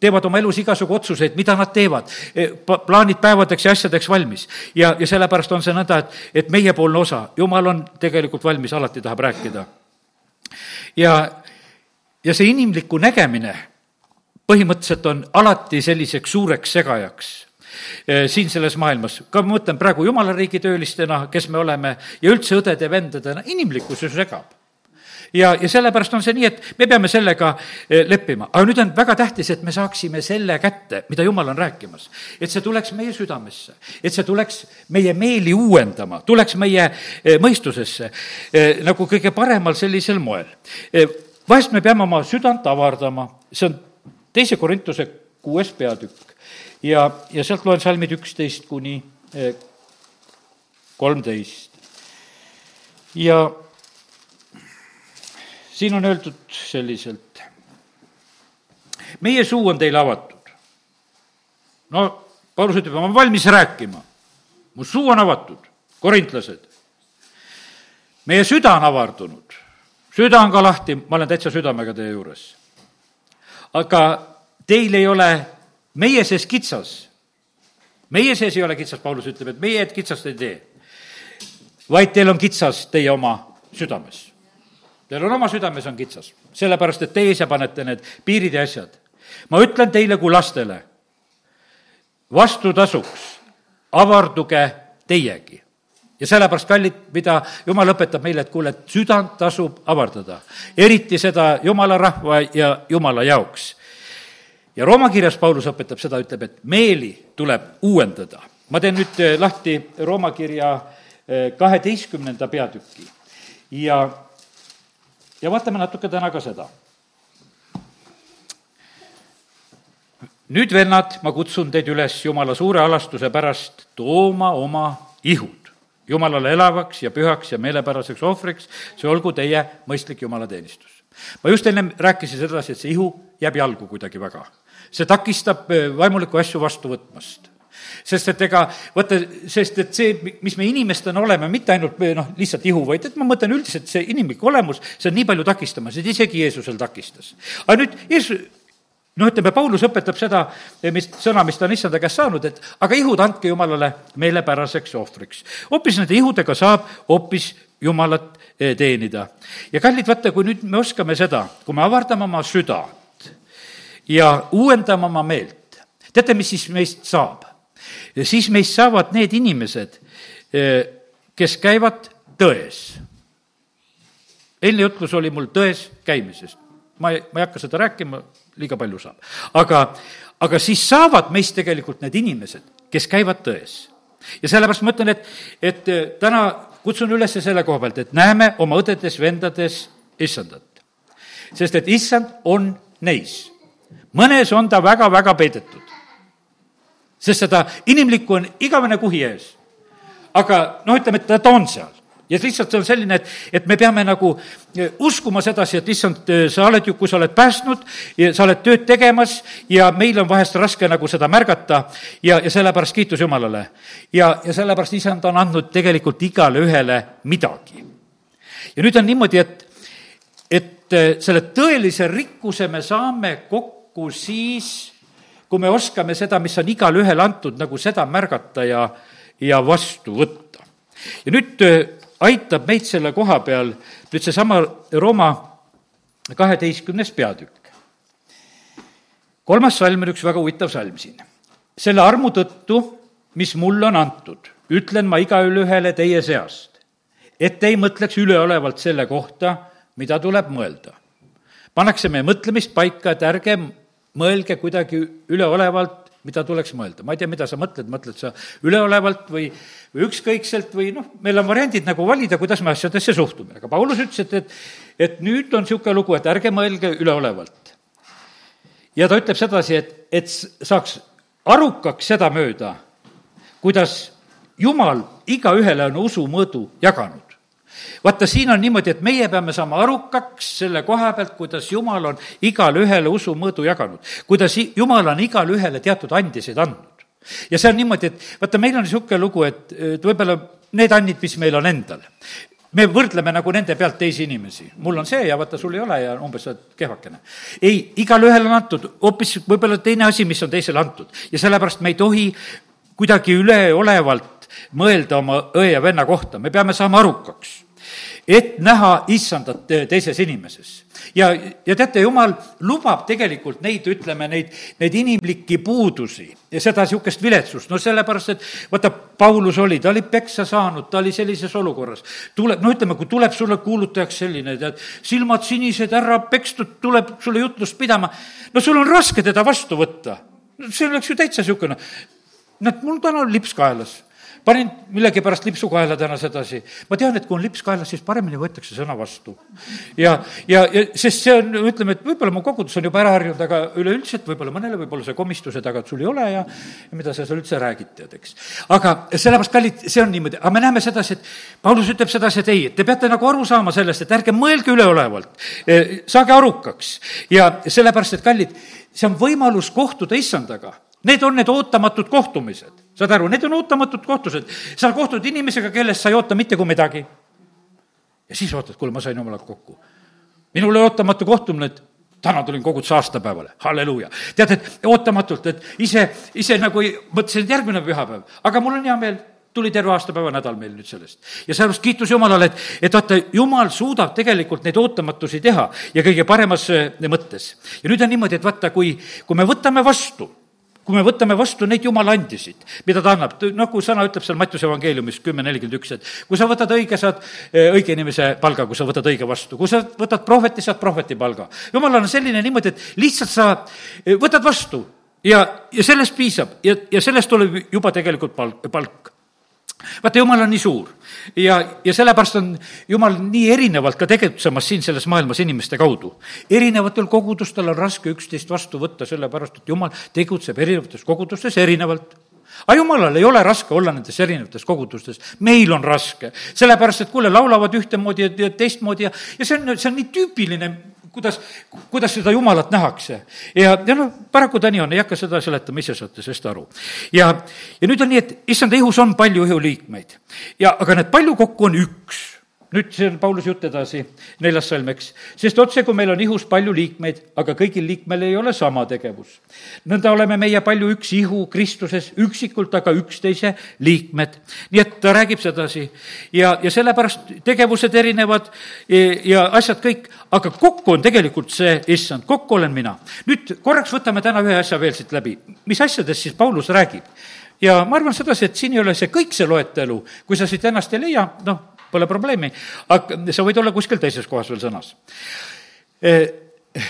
Speaker 1: teevad oma elus igasugu otsuseid, mida nad teevad, eh, plaanid päevadeks ja asjadeks valmis. ja, ja sellepärast on see nõnda, et, et meiepoolne osa, Jumal on tegelikult valmis, alati tahab rääkida. ja, ja see inimliku nägemine põhimõtteliselt on alati selliseks suureks segajaks siin selles maailmas. ka ma mõtlen praegu jumala riigi töölistena, kes me oleme, ja üldse õdede-vendadena, inimlikkus ju segab ja, ja sellepärast on see nii, et me peame sellega eh, leppima, aga nüüd on väga tähtis, et me saaksime selle kätte, mida Jumal on rääkimas. et see tuleks meie südamesse, et see tuleks meie meeli uuendama, tuleks meie eh, mõistusesse eh, nagu kõige paremal sellisel moel. vahest me peame oma südant avardama, see on teise Korintuse kuues peatükk ja, ja sealt loen salmid üksteist kuni kolmteist. ja siin on öeldud selliselt. meie suu on teile avatud. no Paulus ütleb, ma olen valmis rääkima. mu suu on avatud, korintlased. meie süda on avardunud, süda on ka lahti, ma olen täitsa südamega teie juures. aga teil ei ole meie sees kitsas. meie sees ei ole kitsas, Paulus ütleb, et meie kitsast ei tee. vaid teil on kitsas teie oma südames Teil on oma südames on kitsas, sellepärast et teie ise panete need piirid ja asjad. ma ütlen teile kui lastele, vastutasuks avarduge teiegi. ja sellepärast, kallid, mida jumal õpetab meile, et kuule, et südant tasub avardada. eriti seda jumala rahva ja jumala jaoks. Ja Rooma kirjas Paulus õpetab seda, ütleb, et meeli tuleb uuendada. ma teen nüüd eh, lahti Rooma kirja eh, kaheteistkümnenda peatüki ja ja vaatame natuke täna ka seda. nüüd, vennad, ma kutsun teid üles Jumala suure alastuse pärast tooma oma ihud Jumalale elavaks ja pühaks ja meelepäraseks ohvriks, see olgu teie mõistlik jumalateenistus. ma just ennem rääkisin sedasi, et see ihu jääb jalgu kuidagi väga. See takistab eh, vaimulikku asju vastu võtmast sest et ega vaata, sest et see, mis me inimestena oleme, mitte ainult noh, lihtsalt ihu, vaid et ma mõtlen üldiselt see inimlik olemus, see on nii palju takistamas, et isegi Jeesusel takistas. aga nüüd Jeesus, noh, ütleme, Paulus õpetab seda, mis sõna, mis ta on issanda käest saanud, et aga ihud andke Jumalale meelepäraseks ohvriks. hoopis nende ihudega saab hoopis Jumalat eh, teenida. ja kallid, vaata, kui nüüd me oskame seda, kui me avardame oma südant ja uuendame oma meelt, teate, mis siis meist saab? siis meist saavad need inimesed, eh, kes käivad tões. eilne jutlus oli mul tões käimisest. ma ei, ma ei hakka seda rääkima, liiga palju saab. aga, aga siis saavad meist tegelikult need inimesed, kes käivad tões. ja sellepärast ma ütlen, et, et eh, täna kutsun üles selle koha pealt, et näeme oma õdedes-vendades issandat. sest et issand on neis. Mõnes on ta väga-väga peidetud sest seda inimlikku on igavene kuhi ees. aga noh, ütleme, et ta, on seal ja lihtsalt see on selline, et, et me peame nagu e, uskuma sedasi, et issand, e, sa oled ju, kui sa oled päästnud ja sa oled tööd tegemas ja meil on vahest raske nagu seda märgata ja, ja sellepärast kiitus Jumalale. ja, ja sellepärast issand on andnud tegelikult igale ühele midagi. ja nüüd on niimoodi, et, et e, selle tõelise rikkuse me saame kokku siis, kui me oskame seda, mis on igale ühele antud, nagu seda märgata ja, ja vastu võtta. ja nüüd äh, aitab meid selle koha peal nüüd seesama Rooma kaheteistkümnes peatükk. kolmas salm on üks väga huvitav salm siin. selle armu tõttu, mis mulle on antud, ütlen ma igale ühele teie seast, et ei mõtleks üleolevalt selle kohta, mida tuleb mõelda. pannakse meie mõtlemist paika, et ärge mõelge kuidagi üleolevalt, mida tuleks mõelda. ma ei tea, mida sa mõtled, mõtled sa üleolevalt või, või ükskõikselt või noh, meil on variandid nagu valida, kuidas me asjadesse suhtume. aga Paulus ütles, et, et, et nüüd on niisugune lugu, et ärge mõelge üleolevalt. ja ta ütleb sedasi, et, et saaks arukaks sedamööda, kuidas Jumal igaühele on usumõõdu jaganud vaata, siin on niimoodi, et meie peame saama arukaks selle koha pealt, kuidas Jumal on igale ühele usumõõdu jaganud. kuidas Jumal on igale ühele teatud andiseid andnud. ja see on niimoodi, et vaata, meil on niisugune lugu, et, et võib-olla need annid, mis meil on endal, me võrdleme nagu nende pealt teisi inimesi. mul on see ja vaata, sul ei ole ja umbes sa oled kehvakene. ei, igale ühele on antud hoopis võib-olla teine asi, mis on teisele antud. ja sellepärast me ei tohi kuidagi üleolevalt mõelda oma õe ja venna kohta, me peame saama arukaks et näha issandat teises inimeses. ja, ja teate, jumal lubab tegelikult neid, ütleme, neid, neid inimlikke puudusi ja seda niisugust viletsust, no sellepärast, et vaata, Paulus oli, ta oli peksa saanud, ta oli sellises olukorras. tuleb, no ütleme, kui tuleb sulle kuulutajaks selline, tead, silmad sinised, ära pekstud, tuleb sulle jutlust pidama, no sul on raske teda vastu võtta. see oleks ju täitsa niisugune, näed, mul täna on lips kaelas panin millegipärast lipsu kaela täna sedasi. ma tean, et kui on lips kaelas, siis paremini võetakse sõna vastu. ja, ja, ja sest see on, ütleme, et võib-olla mu kogudus on juba ära harjunud, aga üleüldiselt võib-olla mõnele võib-olla see komistuse taga, et sul ei ole ja, ja mida sa seal üldse räägid, tead, eks. aga sellepärast, kallid, see on niimoodi, aga me näeme sedasi, et Paulus ütleb sedasi, et ei, et te peate nagu aru saama sellest, et ärge mõelge üleolevalt, e, saage arukaks ja sellepärast, et kallid, see on võimalus kohtuda issandaga Need on need ootamatud kohtumised, saad aru, need on ootamatud kohtused. sa kohtud inimesega, kellest sa ei oota mitte kui midagi. ja siis ootad, kuule, ma sain jumalaga kokku. minul oli ootamatu kohtumine, et täna tulin koguduse aastapäevale, halleluuja. tead, et ootamatult, et ise, ise nagu mõtlesin, et järgmine pühapäev, aga mul on hea meel, tuli terve aastapäeva nädal meil nüüd sellest. ja sellepärast kiitus Jumalale, et, et vaata, Jumal suudab tegelikult neid ootamatusi teha ja kõige paremas äh, mõttes. ja nüüd on niimoodi, et vaata, kui, kui me võtame vastu kui me võtame vastu neid jumala andisid, mida ta annab, nagu sõna ütleb seal Mattiuse evangeeliumis kümme nelikümmend üks, et kui sa võtad õige, saad eh, õige inimese palga, kui sa võtad õige vastu, kui sa võtad prohveti, saad prohveti palga. jumalal on selline niimoodi, et lihtsalt sa eh, võtad vastu ja, ja sellest piisab. Ja, ja sellest tuleb juba tegelikult palk, palk vaata, jumal on nii suur. Ja, ja sellepärast on jumal nii erinevalt ka tegutsemas siin selles maailmas inimeste kaudu. erinevatel kogudustel on raske üksteist vastu võtta, sellepärast et jumal tegutseb erinevates kogudustes erinevalt. Aga jumalal ei ole raske olla nendes erinevates kogudustes, meil on raske, sellepärast et kuule, laulavad ühtemoodi ja teistmoodi ja, ja see on, see on nii tüüpiline kuidas, kuidas seda Jumalat nähakse. ja, ja noh, paraku ta nii on, ei hakka seda seletama, ise saate sellest aru. ja, ja nüüd on nii, et issanda ihus on palju ihuliikmeid ja, aga need palju kokku on üks nüüd see on Pauluse jutt edasi, neljas salm, eks. sest otse, kui meil on ihus palju liikmeid, aga kõigil liikmel ei ole sama tegevus. nõnda oleme meie palju üks ihu Kristuses, üksikult aga üksteise liikmed. nii et ta räägib sedasi ja, ja sellepärast tegevused erinevad ja asjad kõik, aga kokku on tegelikult see issand, kokku olen mina. nüüd korraks võtame täna ühe asja veel siit läbi. mis asjadest siis Paulus räägib? ja ma arvan sedasi, et siin ei ole see kõik see loetelu, kui sa siit ennast ei leia, noh, pole probleemi, aga sa võid olla kuskil teises kohas veel sõnas e,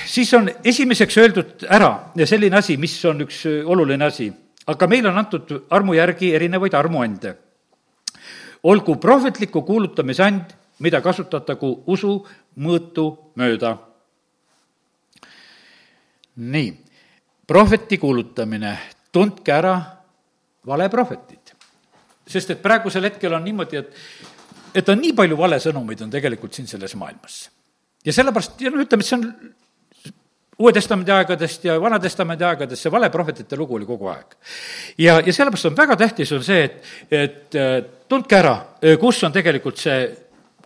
Speaker 1: siis on esimeseks öeldud ära selline asi, mis on üks oluline asi, aga meile on antud armu järgi erinevaid armuande. olgu prohvetliku kuulutamise and, mida kasutatagu usu mõõtu mööda. nii, prohveti kuulutamine, tundke ära valeprohvetid. sest et praegusel hetkel on niimoodi, et et on nii palju valesõnumeid on tegelikult siin selles maailmas. ja sellepärast, ja no ütleme, et see on Uue Testamendi aegadest ja Vana-testamendi aegadest see valeprohvetite lugu oli kogu aeg. ja, ja sellepärast on väga tähtis, on see, et, et tundke ära, kus on tegelikult see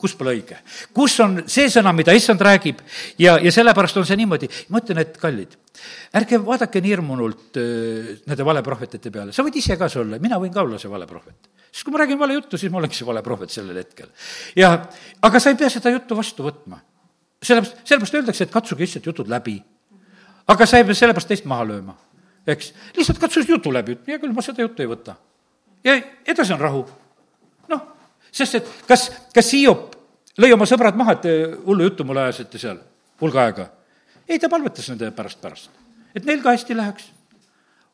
Speaker 1: kus pole õige. kus on see sõna, mida issand räägib ja, ja sellepärast on see niimoodi, ma ütlen, et kallid, ärge vaadake nii hirmunult nende valeprohvetite peale, sa võid ise ka see olla, mina võin ka olla see valeprohvet siis kui ma räägin vale juttu, siis ma olengi see vale prohvet sellel hetkel. ja, aga sa ei pea seda juttu vastu võtma. sellepärast, sellepärast öeldakse, et katsuge lihtsalt jutud läbi. aga sa ei pea sellepärast teist maha lööma, eks. lihtsalt katsu jutu läbi, hea küll, ma seda juttu ei võta. ja edasi on rahu. noh, sest et kas, kas Hiop lõi oma sõbrad maha, et te hullu juttu mulle ajasite seal hulga aega? ei, ta palvetas nende pärast pärast, et neil ka hästi läheks.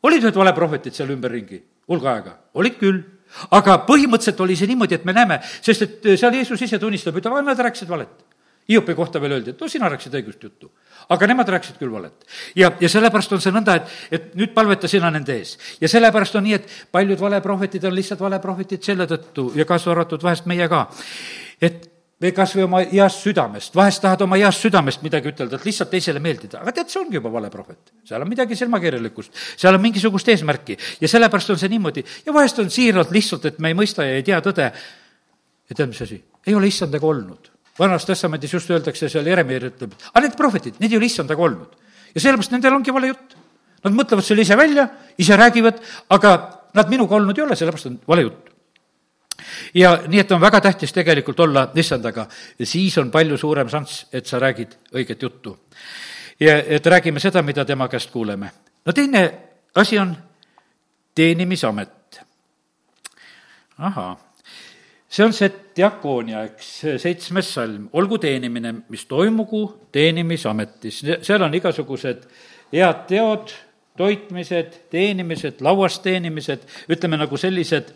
Speaker 1: olid ühed valeprohvetid seal ümberringi hulga aega? olid küll aga põhimõtteliselt oli see niimoodi, et me näeme, sest et äh, seal Jeesus ise tunnistab, ütleb, nad rääkisid valet. Hiopi kohta veel öeldi, et no sina rääkisid õigust juttu. aga nemad rääkisid küll valet. ja, ja sellepärast on see nõnda, et, et nüüd palveta sina nende ees. ja sellepärast on nii, et paljud valeprohvetid on lihtsalt valeprohvetid selle tõttu ja kaasa arvatud vahest meie ka, et või kas või oma heast südamest, vahest tahad oma heast südamest midagi ütelda, et lihtsalt teisele meeldida, aga tead, see ongi juba vale prohvet. seal on midagi silmakirjalikkust, seal on mingisugust eesmärki ja sellepärast on see niimoodi ja vahest on siiralt lihtsalt, et me ei mõista ja ei tea tõde. ja tead, mis asi? ei ole issandaga olnud. vanas testamendis just öeldakse, seal Jeremiah ütleb, aga need prohvetid, need ei ole issandaga olnud. ja sellepärast nendel ongi vale jutt. Nad mõtlevad selle ise välja, ise räägivad, aga nad minuga olnud ei ole, sellepärast on vale jutt ja nii, et on väga tähtis tegelikult olla issandaga siis on palju suurem šanss, et sa räägid õiget juttu. ja et räägime seda, mida tema käest kuuleme. no teine asi on teenimisamet. ahhaa, see on see diakoonia, eks, seitsmes salm, olgu teenimine, mis toimugu teenimisametis, seal on igasugused head teod, toitmised, teenimised, lauas teenimised, ütleme nagu sellised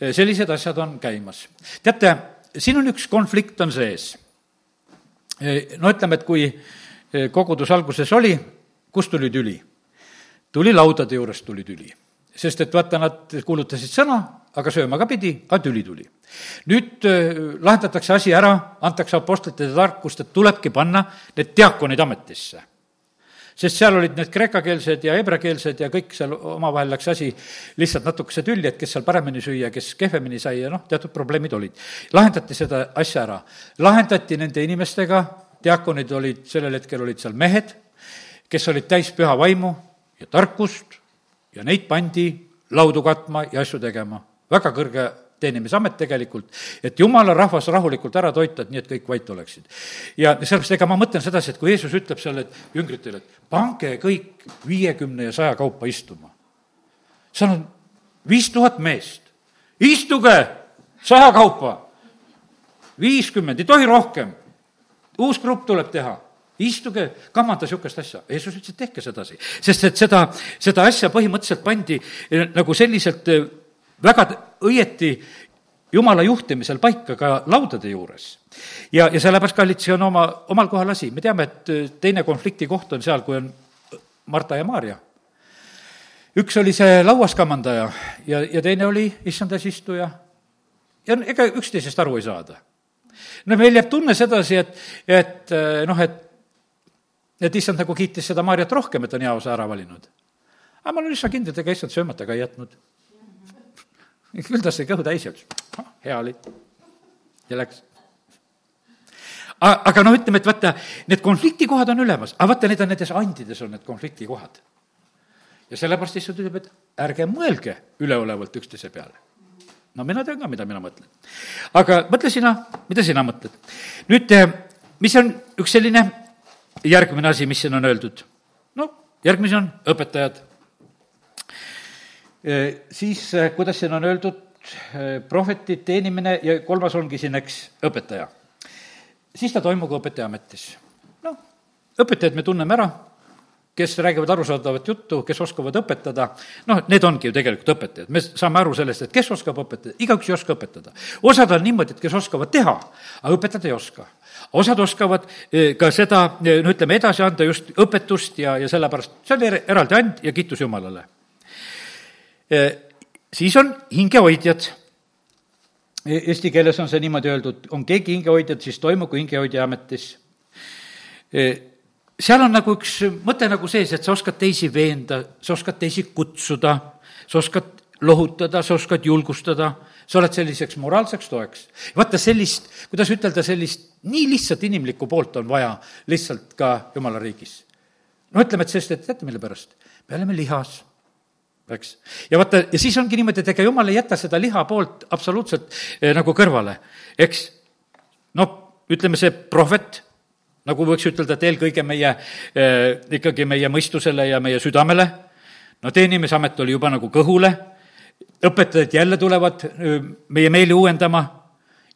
Speaker 1: sellised asjad on käimas. teate, siin on üks konflikt on sees. Eh, no ütleme, et kui eh, kogudus alguses oli, kust tuli tüli? tuli laudade juurest tuli tüli. sest et vaata, nad kuulutasid sõna, aga sööma ka pidi, aga tüli tuli. nüüd lahendatakse asi ära, antakse apostlite tarkust, et tulebki panna need diaakonid ametisse sest seal olid need kreekakeelsed ja hebrakeelsed ja kõik seal omavahel läks asi lihtsalt natukese tülli, et kes seal paremini süüa, kes kehvemini sai ja noh, teatud probleemid olid. lahendati seda asja ära. lahendati nende inimestega, diakonid olid, sellel hetkel olid seal mehed, kes olid täis püha vaimu ja tarkust ja neid pandi laudu katma ja asju tegema. väga kõrge teenimisamet tegelikult, et jumala rahvas rahulikult ära toita, et nii, et kõik vait oleksid. ja sellepärast, ega ma mõtlen sedasi, et kui Jeesus ütleb seal, et jüngritele, et pange kõik viiekümne ja saja kaupa istuma. seal on viis tuhat meest, istuge saja kaupa, viiskümmend, ei tohi rohkem. uus grupp tuleb teha istuge, kamanda niisugust asja. Jeesus ütles, et tehke sedasi, sest et seda, seda asja põhimõtteliselt pandi eh, nagu selliselt eh, väga õieti jumala juhtimisel paika ka laudade juures. ja, ja sellepärast, kallid, see on oma, omal kohal asi, me teame, et äh, teine konflikti koht on seal, kui on Marta ja Maarja. üks oli see lauaskamandaja ja, ja teine oli issandas istuja. ja ega üksteisest aru ei saada. no meil jääb tunne sedasi, et, et äh, noh, et et issand nagu kiitis seda Maarjat rohkem, et on hea osa ära valinud. aga ma olen üsna kindel, et ega issand söömata ka ei jätnud küll ta sai kõhu täis ja ütles, hea oli. ja läks. aga noh, ütleme, et vaata, need konfliktikohad on ülemas, aga vaata, need on nendes andides on need konfliktikohad. ja sellepärast issand ütleb, et ärge mõelge üleolevalt üksteise peale. no mina tean ka, mida mina mõtlen. aga mõtle sina, mida sina mõtled. nüüd, eh, mis on üks selline järgmine asi, mis siin on öeldud? no järgmine on õpetajad siis kuidas siin on öeldud, prohveti teenimine ja kolmas ongi siin, eks, õpetaja. siis ta toimugu õpetaja ametis. noh, õpetajad me tunneme ära, kes räägivad arusaadavat juttu, kes oskavad õpetada, noh, need ongi ju tegelikult õpetajad, me saame aru sellest, et kes oskab õpetada, igaüks ei oska õpetada. osad on niimoodi, et kes oskavad teha, aga õpetada ei oska. osad oskavad ka seda, no ütleme, edasi anda just õpetust ja, ja sellepärast see on eraldi and ja kiitus Jumalale siis on hingehoidjad. E-, eesti keeles on see niimoodi öeldud, on keegi hingehoidjad, siis toimugu hingehoidja ametis. seal on nagu üks mõte nagu sees, et sa oskad teisi veenda, sa oskad teisi kutsuda, sa oskad lohutada, sa oskad julgustada, sa oled selliseks moraalseks toeks. vaata sellist, kuidas ütelda, sellist nii lihtsat inimlikku poolt on vaja lihtsalt ka jumala riigis. no ütleme, et sest, et teate, mille pärast? me oleme lihas eks. ja vaata, ja siis ongi niimoodi, et ega jumal ei jäta seda liha poolt absoluutselt eh, nagu kõrvale, eks. noh, ütleme see prohvet, nagu võiks ütelda, et eelkõige meie eh,, ikkagi meie mõistusele ja meie südamele, no teenimisamet oli juba nagu kõhule, õpetajad jälle tulevad eh, meie meeli uuendama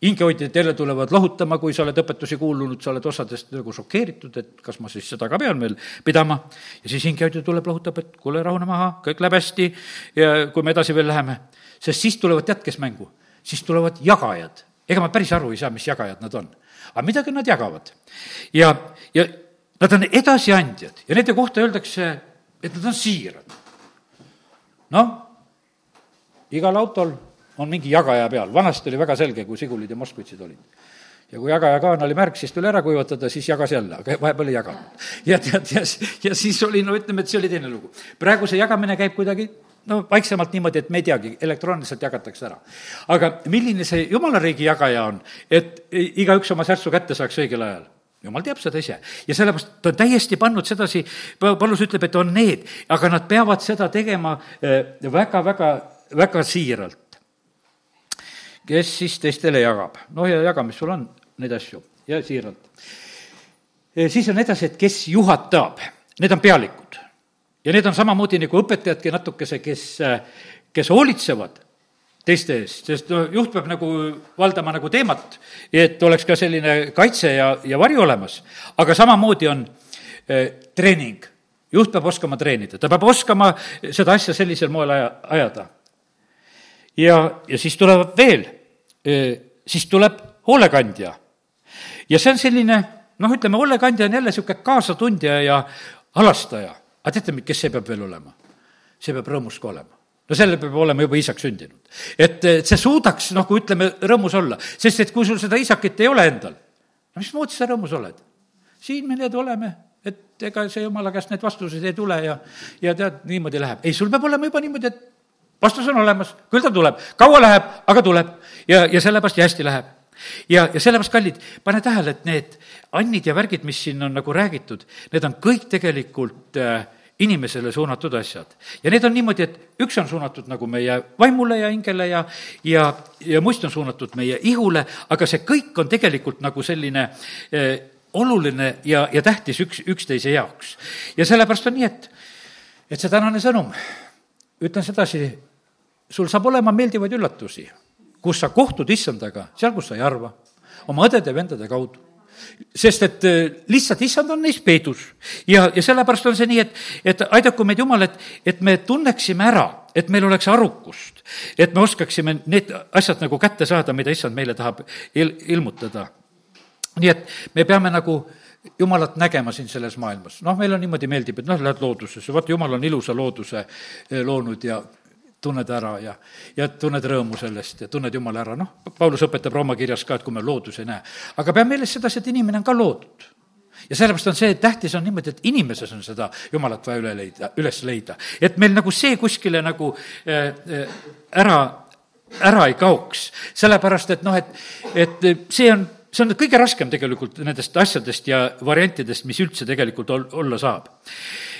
Speaker 1: hingehoidjad jälle tulevad lohutama, kui sa oled õpetusi kuulunud, sa oled osadest nagu šokeeritud, et kas ma siis seda ka pean veel pidama. ja siis hingehoidja tuleb, lohutab, et kuule, rahune maha, kõik läheb hästi ja kui me edasi veel läheme. sest siis tulevad, tead, kes mängu? siis tulevad jagajad. ega ma päris aru ei saa, mis jagajad nad on. aga midagi nad jagavad. ja, ja nad on edasiandjad ja nende kohta öeldakse, et nad on siirad. noh, igal autol on mingi jagaja peal, vanasti oli väga selge, kui Sigulid ja Moskvitsid olid. ja kui jagaja kaan oli märg, siis tuli ära kuivatada, siis jagas jälle, aga vahepeal ei jaganud. ja tead, ja, ja siis oli, no ütleme, et see oli teine lugu. praegu see jagamine käib kuidagi no vaiksemalt niimoodi, et me ei teagi, elektrooniliselt jagatakse ära. aga milline see jumala riigi jagaja on, et igaüks oma särtsu kätte saaks õigel ajal? jumal teab seda ise ja sellepärast ta on täiesti pannud sedasi, Paulus ütleb, et on need, aga nad peavad seda tegema väga, väga, väga siiralt kes siis teistele jagab. noh, ja jaga, mis sul on, neid asju ja siiralt. siis on edasi, et kes juhatab, need on pealikud. ja need on samamoodi nagu õpetajadki natukese, kes, kes hoolitsevad teiste eest, sest no juht peab nagu valdama nagu teemat, et oleks ka selline kaitse ja, ja vari olemas. aga samamoodi on eh, treening. juht peab oskama treenida, ta peab oskama seda asja sellisel moel aja, ajada. ja, ja siis tuleb veel siis tuleb hoolekandja. ja see on selline, noh, ütleme, hoolekandja on jälle niisugune kaasatundja ja halastaja. aga teate, kes see peab veel olema? see peab rõõmus ka olema no selle peab olema juba isaks sündinud. et, et see suudaks, kui ütleme, rõõmus olla, sest et kui sul seda isakit ei ole endal, no mismoodi sa rõõmus oled? siin me need oleme, et ega see jumala käest need vastused ei tule ja, ja tead, niimoodi läheb. ei, sul peab olema juba niimoodi, et vastus on olemas, küll ta tuleb, kaua läheb, aga tuleb. Ja, ja sellepärast ja hästi läheb. Ja, ja sellepärast, kallid, pane tähele, et need annid ja värgid, mis siin on nagu räägitud, need on kõik tegelikult äh, inimesele suunatud asjad. ja need on niimoodi, et üks on suunatud nagu meie vaimule ja hingele ja, ja, ja muist on suunatud meie ihule, aga see kõik on tegelikult nagu selline eh, oluline ja, ja tähtis üks, üksteise jaoks. ja sellepärast on nii, et, et see tänane sõnum, ütlen sedasi, sul saab olema meeldivaid üllatusi, kus sa kohtud issandaga, seal, kus sa ei arva, oma õdede-vendade kaudu sest et äh, lihtsalt issand on neis peidus. ja, ja sellepärast on see nii, et, et aidaku meid Jumal, et, et me tunneksime ära, et meil oleks arukust, et me oskaksime need asjad nagu kätte saada, mida issand meile tahab il-, ilmutada. nii et me peame nagu jumalat nägema siin selles maailmas. noh, meile niimoodi meeldib, et noh, lähed loodusesse, vaata, jumal on ilusa looduse eh, loonud ja tunned ära ja, ja tunned rõõmu sellest ja tunned Jumala ära, noh, Paulus õpetab Rooma kirjas ka, et kui me loodus ei näe. aga pea meeles sedasi, et inimene on ka loodud. ja sellepärast on see, tähtis on niimoodi, et inimeses on seda Jumalat vaja üle leida, üles leida. et meil nagu see kuskile nagu äh, äh, ära, ära ei kaoks. sellepärast, et noh, et, et see on see on kõige raskem tegelikult nendest asjadest ja variantidest, mis üldse tegelikult ol-, olla saab.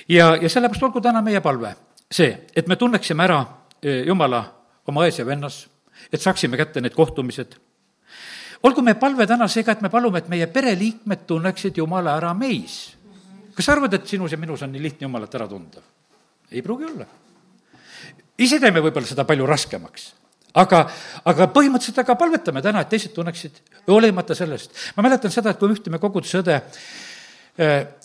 Speaker 1: ja, ja sellepärast olgu täna meie palve see, et me tunneksime ära Jumala oma ões ja vennas, et saaksime kätte need kohtumised. olgu meie palve täna seega, et me palume, et meie pereliikmed tunneksid Jumala ära meis. kas sa arvad, et sinus ja minus on nii lihtne Jumalat ära tunda? ei pruugi olla. ise teeme võib-olla seda palju raskemaks aga, aga põhimõtteliselt aga palvetame täna, et teised tunneksid, hoolimata sellest. ma mäletan seda, et kui ühte me koguduse õde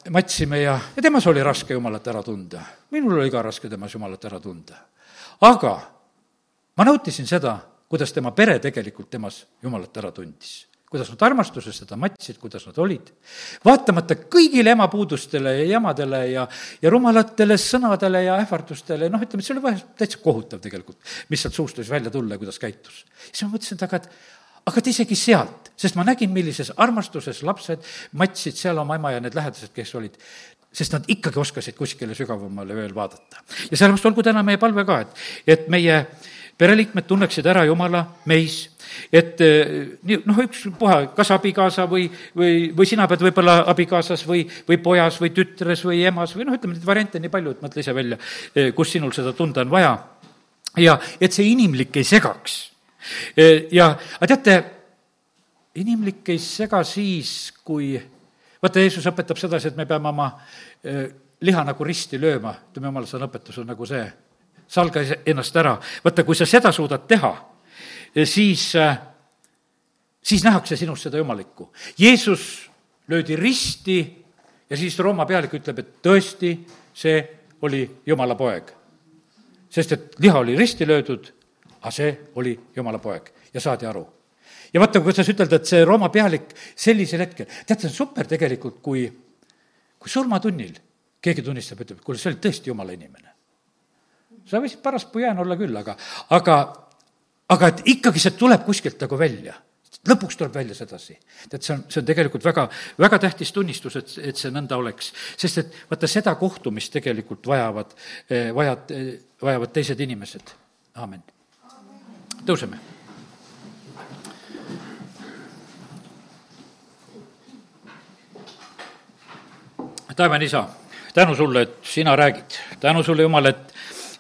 Speaker 1: matsime ja, ja temas oli raske Jumalat ära tunda. minul oli ka raske temas Jumalat ära tunda aga ma nautisin seda, kuidas tema pere tegelikult temas Jumalat ära tundis kuidas nad armastuses seda matsid, kuidas nad olid. vaatamata kõigile emapuudustele ja jamadele ja, ja rumalatele sõnadele ja ähvardustele, noh, ütleme, et see oli vahest täitsa kohutav tegelikult, mis sealt suust võis välja tulla ja kuidas käitus. siis ma mõtlesin, et aga, et aga et isegi sealt, sest ma nägin, millises armastuses lapsed matsid seal oma ema ja need lähedased, kes olid sest nad ikkagi oskasid kuskile sügavamale veel vaadata. ja sellepärast olgu täna meie palve ka, et, et meie pereliikmed tunneksid ära Jumala meis, et eh, nii, noh, ükspuha, kas abikaasa või, või, või sina pead võib-olla abikaasas või, või pojas või tütres või emas või noh, ütleme, neid variante on nii palju, et mõtle ise välja, eh, kus sinul seda tunda on vaja. ja et see inimlik ei segaks. Eh, ja, aga teate, inimlik ei sega siis, kui vaata, Jeesus õpetab sedasi, et me peame oma eh, liha nagu risti lööma, ütleme, jumala sõna õpetus on nagu see, salga ennast ära. vaata, kui sa seda suudad teha, eh, siis, eh, siis nähakse sinust seda jumalikku. Jeesus löödi risti ja siis Rooma pealik ütleb, et tõesti, see oli jumala poeg. sest et liha oli risti löödud, aga see oli jumala poeg ja saadi aru ja vaata, kuidas ütelda, et see Rooma pealik sellisel hetkel, tead, see on super tegelikult, kui, kui surmatunnil keegi tunnistab, ütleb, kuule, see oli tõesti jumala inimene. sa võisid paras pujään olla küll, aga, aga, aga et ikkagi see tuleb kuskilt nagu välja lõpuks tuleb välja sedasi. tead, see on, see on tegelikult väga, väga tähtis tunnistus, et, et see nõnda oleks. sest et vaata, seda kohtumist tegelikult vajavad, eh, vajad, eh, vajavad teised inimesed. aamen. tõuseme taevane isa, tänu sulle, et sina räägid, tänu sulle, Jumal, et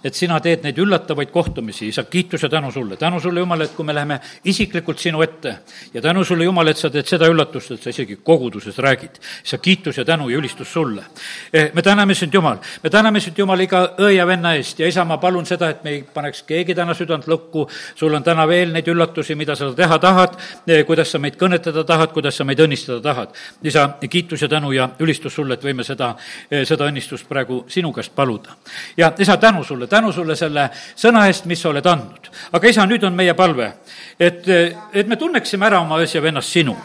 Speaker 1: et sina teed neid üllatavaid kohtumisi, isa, kiitus ja tänu sulle, tänu sulle, Jumal, et kui me läheme isiklikult sinu ette ja tänu sulle, Jumal, et sa teed seda üllatust, et sa isegi koguduses räägid. isa, kiitus ja tänu ja ülistus sulle. Eh, me täname sind, Jumal, me täname sind, Jumal, iga õe ja venna eest ja isa, ma palun seda, et me ei paneks keegi täna südant lukku, sul on täna veel neid üllatusi, mida sa teha tahad, eh, kuidas sa meid kõnetada tahad, kuidas sa meid õnnistada tahad. isa, kiitus ja tänu ja ülistus sulle, et võime seda, eh, seda õnnistust praegu sinu käest paluda. ja isa, tänu sulle, tänu sulle selle sõna eest, mis sa oled andnud. aga isa, nüüd on meie palve, et, et me tunneksime ära oma öös ja vennas sinu.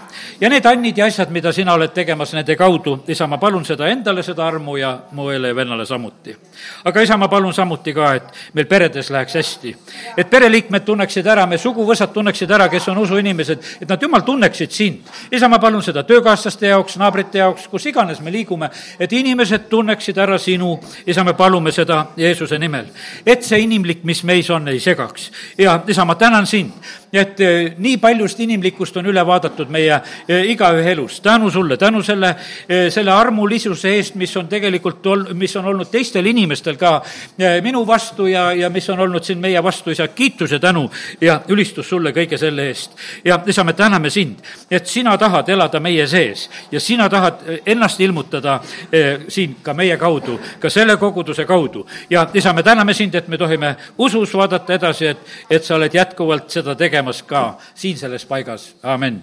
Speaker 1: ja need annid ja asjad, mida sina oled tegemas nende kaudu, isa, ma palun seda endale, seda armu ja mu õele ja vennale samuti. aga isa, ma palun samuti ka, et meil peredes läheks hästi. et pereliikmed tunneksid ära, me suguvõsad tunneksid ära, kes on usuinimesed, et nad, jumal, tunneksid sind. isa, ma palun seda töökaaslaste jaoks, naabrite jaoks, kus iganes me liigume, et inimesed tunneksid ära sinu, isa, me palume seda Jeesuse nimel. Et see inimlik, mis meis on, ei segaks. ja isa, ma tänan sind, et eh, nii paljust inimlikkust on üle vaadatud meie eh, igaühe elus. tänu sulle, tänu selle, eh, selle armulisuse eest, mis on tegelikult ol-, mis on olnud teistel inimestel ka minu vastu ja, ja mis on olnud siin meie vastu, isa, kiitus ja tänu ja ülistus sulle kõige selle eest. ja isa, me täname sind, et sina tahad elada meie sees ja sina tahad ennast ilmutada siin ka meie kaudu, ka selle koguduse kaudu. ja isa, me täname sind, et me tohime usus vaadata edasi, et, et sa oled jätkuvalt seda tegemas ka siin selles paigas, amin